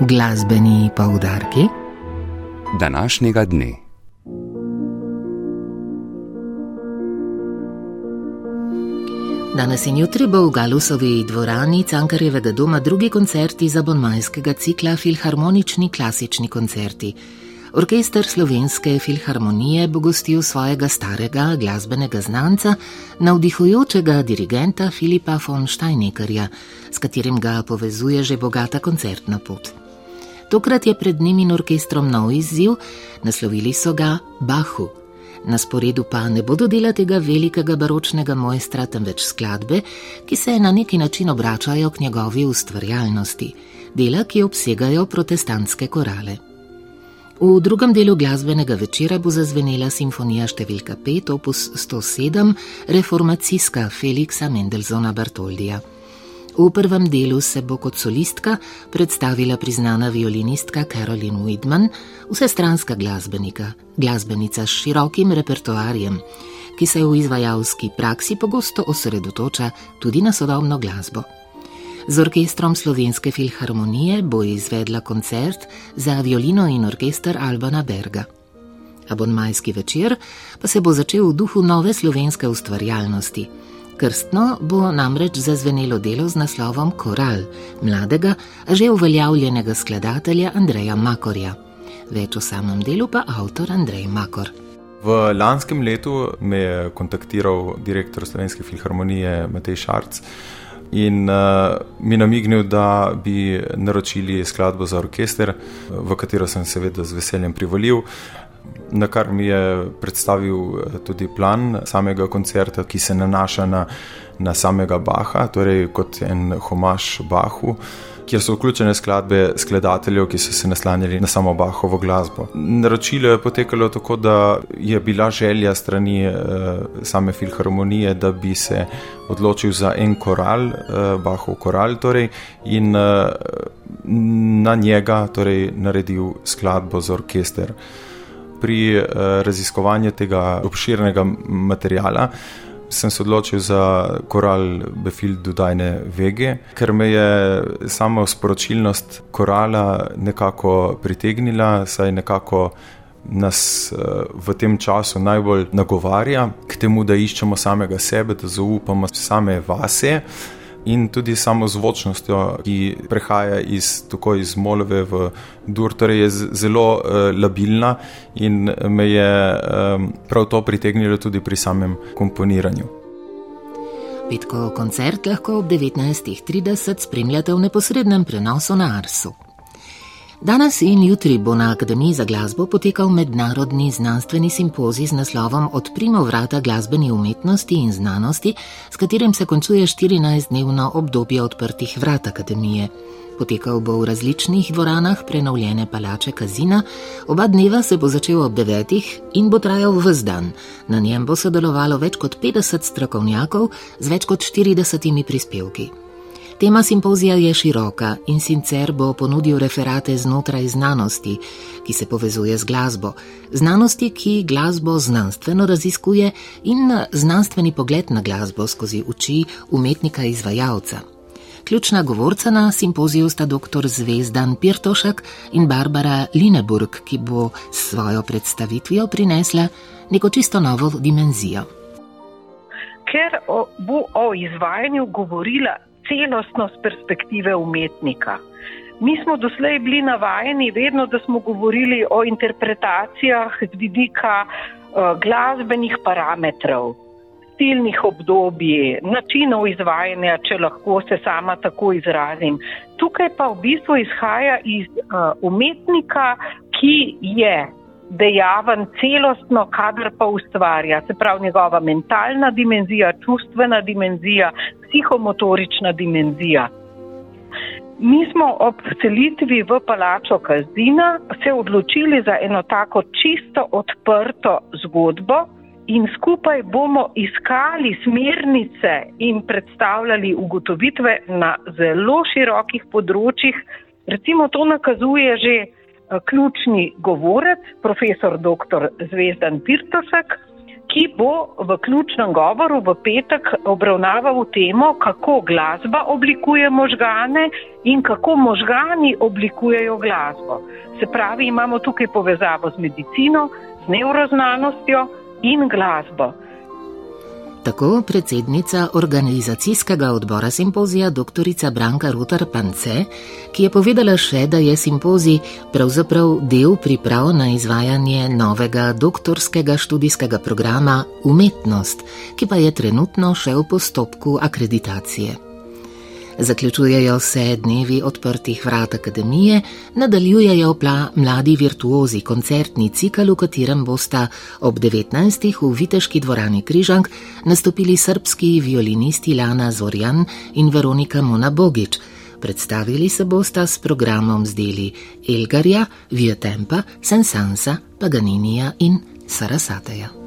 Glasbeni poudarki današnjega dne. Danes in jutri bo v Galusovi dvorani Cankarjevega doma drugi koncerti za bonmajskega cikla Filharmonični klasični koncerti. Orkester Slovenske filharmonije bo gostil svojega starega glasbenega znanca, navdihujočega dirigenta Filipa von Steinekerja, s katerim ga povezuje že bogata koncertna pot. Tokrat je pred njim in orkestrom nov izziv, naslovili so ga Bahu. Na sporedu pa ne bodo dela tega velikega baročnega mojstra, temveč skladbe, ki se na neki način obračajo k njegovi ustvarjalnosti, dela, ki obsegajo protestantske korale. V drugem delu glasbenega večera bo zazvenela simfonija številka 5, opus 107, reformacijska Feliksa Mendelsona Bartoldija. V prvem delu se bo kot solistka predstavila priznana violinistka Carolyn Widman, vsestranska glasbenika, glasbenica s širokim repertoarjem, ki se v izvajalski praksi pogosto osredotoča tudi na sodobno glasbo. Z orkestrom Slovenske filharmonije bo izvedla koncert za violino in orkester Albana Berga. Abonmajski večer pa se bo začel v duhu nove slovenske ustvarjalnosti. Krstno bo namreč zazvenelo delo z naslovom Koral mladega, že uveljavljenega skladatelja Andreja Makorja. Več o samem delu pa avtor Andrej Makor. V lanskem letu me je kontaktiral direktor Slovenske filharmonije Matej Šarc in uh, mi namignil, da bi naročili skladbo za orkester, v katero sem seveda z veseljem privolil. Na kar mi je predstavil eh, tudi plan samega koncerta, ki se nanaša na, na samega Baha, torej kot en homaž Bahu. Kjer so vključene skladbe skladateljev, ki so se naslanjali na samo Bahovo glasbo. Naročilo je potekalo tako, da je bila želja strani eh, same filharmonije, da bi se odločil za en koral, eh, Bahov koral, torej, in eh, na njega torej, naredil skladbo za orkester. Pri eh, raziskovanju tega obširnega materijala sem se odločil za koral Befildu Dajne Vege, ker me je samo sporočilnost korala nekako pritegnila, saj nekako nas eh, v tem času najbolj nagovarja k temu, da iščemo samega sebe, da zaupamo same vase in tudi samo zvočnostjo, ki prehaja iz, iz molve v dur, torej je zelo uh, labilna in me je um, prav to pritegnilo tudi pri samem komponiranju. Petkov koncert lahko ob 19.30 spremljate v neposrednem prenosu na Arsu. Danes in jutri bo na Akademiji za glasbo potekal mednarodni znanstveni simpozij z naslovom Odprimo vrata glasbeni umetnosti in znanosti, s katerim se končuje 14-dnevno obdobje odprtih vrat Akademije. Potekal bo v različnih dvoranah prenovljene palače Kazina, oba dneva se bo začel ob devetih in bo trajal vse dan. Na njem bo sodelovalo več kot 50 strokovnjakov z več kot 40 prispevki. Tema simpozija je široka in sicer bo ponudil referate znotraj znanosti, ki se povezuje z glasbo, znanosti, ki glasbo znanstveno raziskuje in znanstveni pogled na glasbo skozi oči umetnika izvajalca. Ključna govorca na simpoziju sta dr. Zvezdan Pirtošek in Barbara Lineburg, ki bo s svojo predstavitvijo prinesla neko čisto novo dimenzijo. Ker bo o izvajanju govorila celostnost perspektive umetnika. Mi smo doslej bili navajeni vedno, da smo govorili o interpretacijah z vidika uh, glasbenih parametrov, stilnih obdobij, načinov izvajanja, če lahko se sama tako izrazim. Tukaj pa v bistvu izhaja iz uh, umetnika, ki je dejaven celostno, kadar pa ustvarja, se pravi njegova mentalna dimenzija, čustvena dimenzija, psihomotorična dimenzija. Mi smo ob selitvi v palačo Kazina se odločili za eno tako čisto odprto zgodbo in skupaj bomo iskali smernice in predstavljali ugotovitve na zelo širokih področjih. Recimo to nakazuje že ključni govorec, profesor dr. Zvezdan Pirtosek, ki bo v ključnem govoru v petek obravnaval temo, kako glasba oblikuje možgane in kako možgani oblikujejo glasbo. Se pravi, imamo tukaj povezavo z medicino, z neuroznanostjo in glasbo. Tako predsednica organizacijskega odbora simpozija dr. Branka Rutar Pance, ki je povedala še, da je simpozij pravzaprav del priprav na izvajanje novega doktorskega študijskega programa Umetnost, ki pa je trenutno še v postopku akreditacije. Zaključujejo se dnevi odprtih vrat akademije, nadaljujejo pa mladi virtuozi koncertni cikl, v katerem bosta ob 19. v Viteški dvorani Križank nastopili srpski violinisti Lana Zorjan in Veronika Mona Bogič. Predstavili se bosta s programom z deli Elgarja, Viotempa, Sensansa, Paganinija in Sarasateja.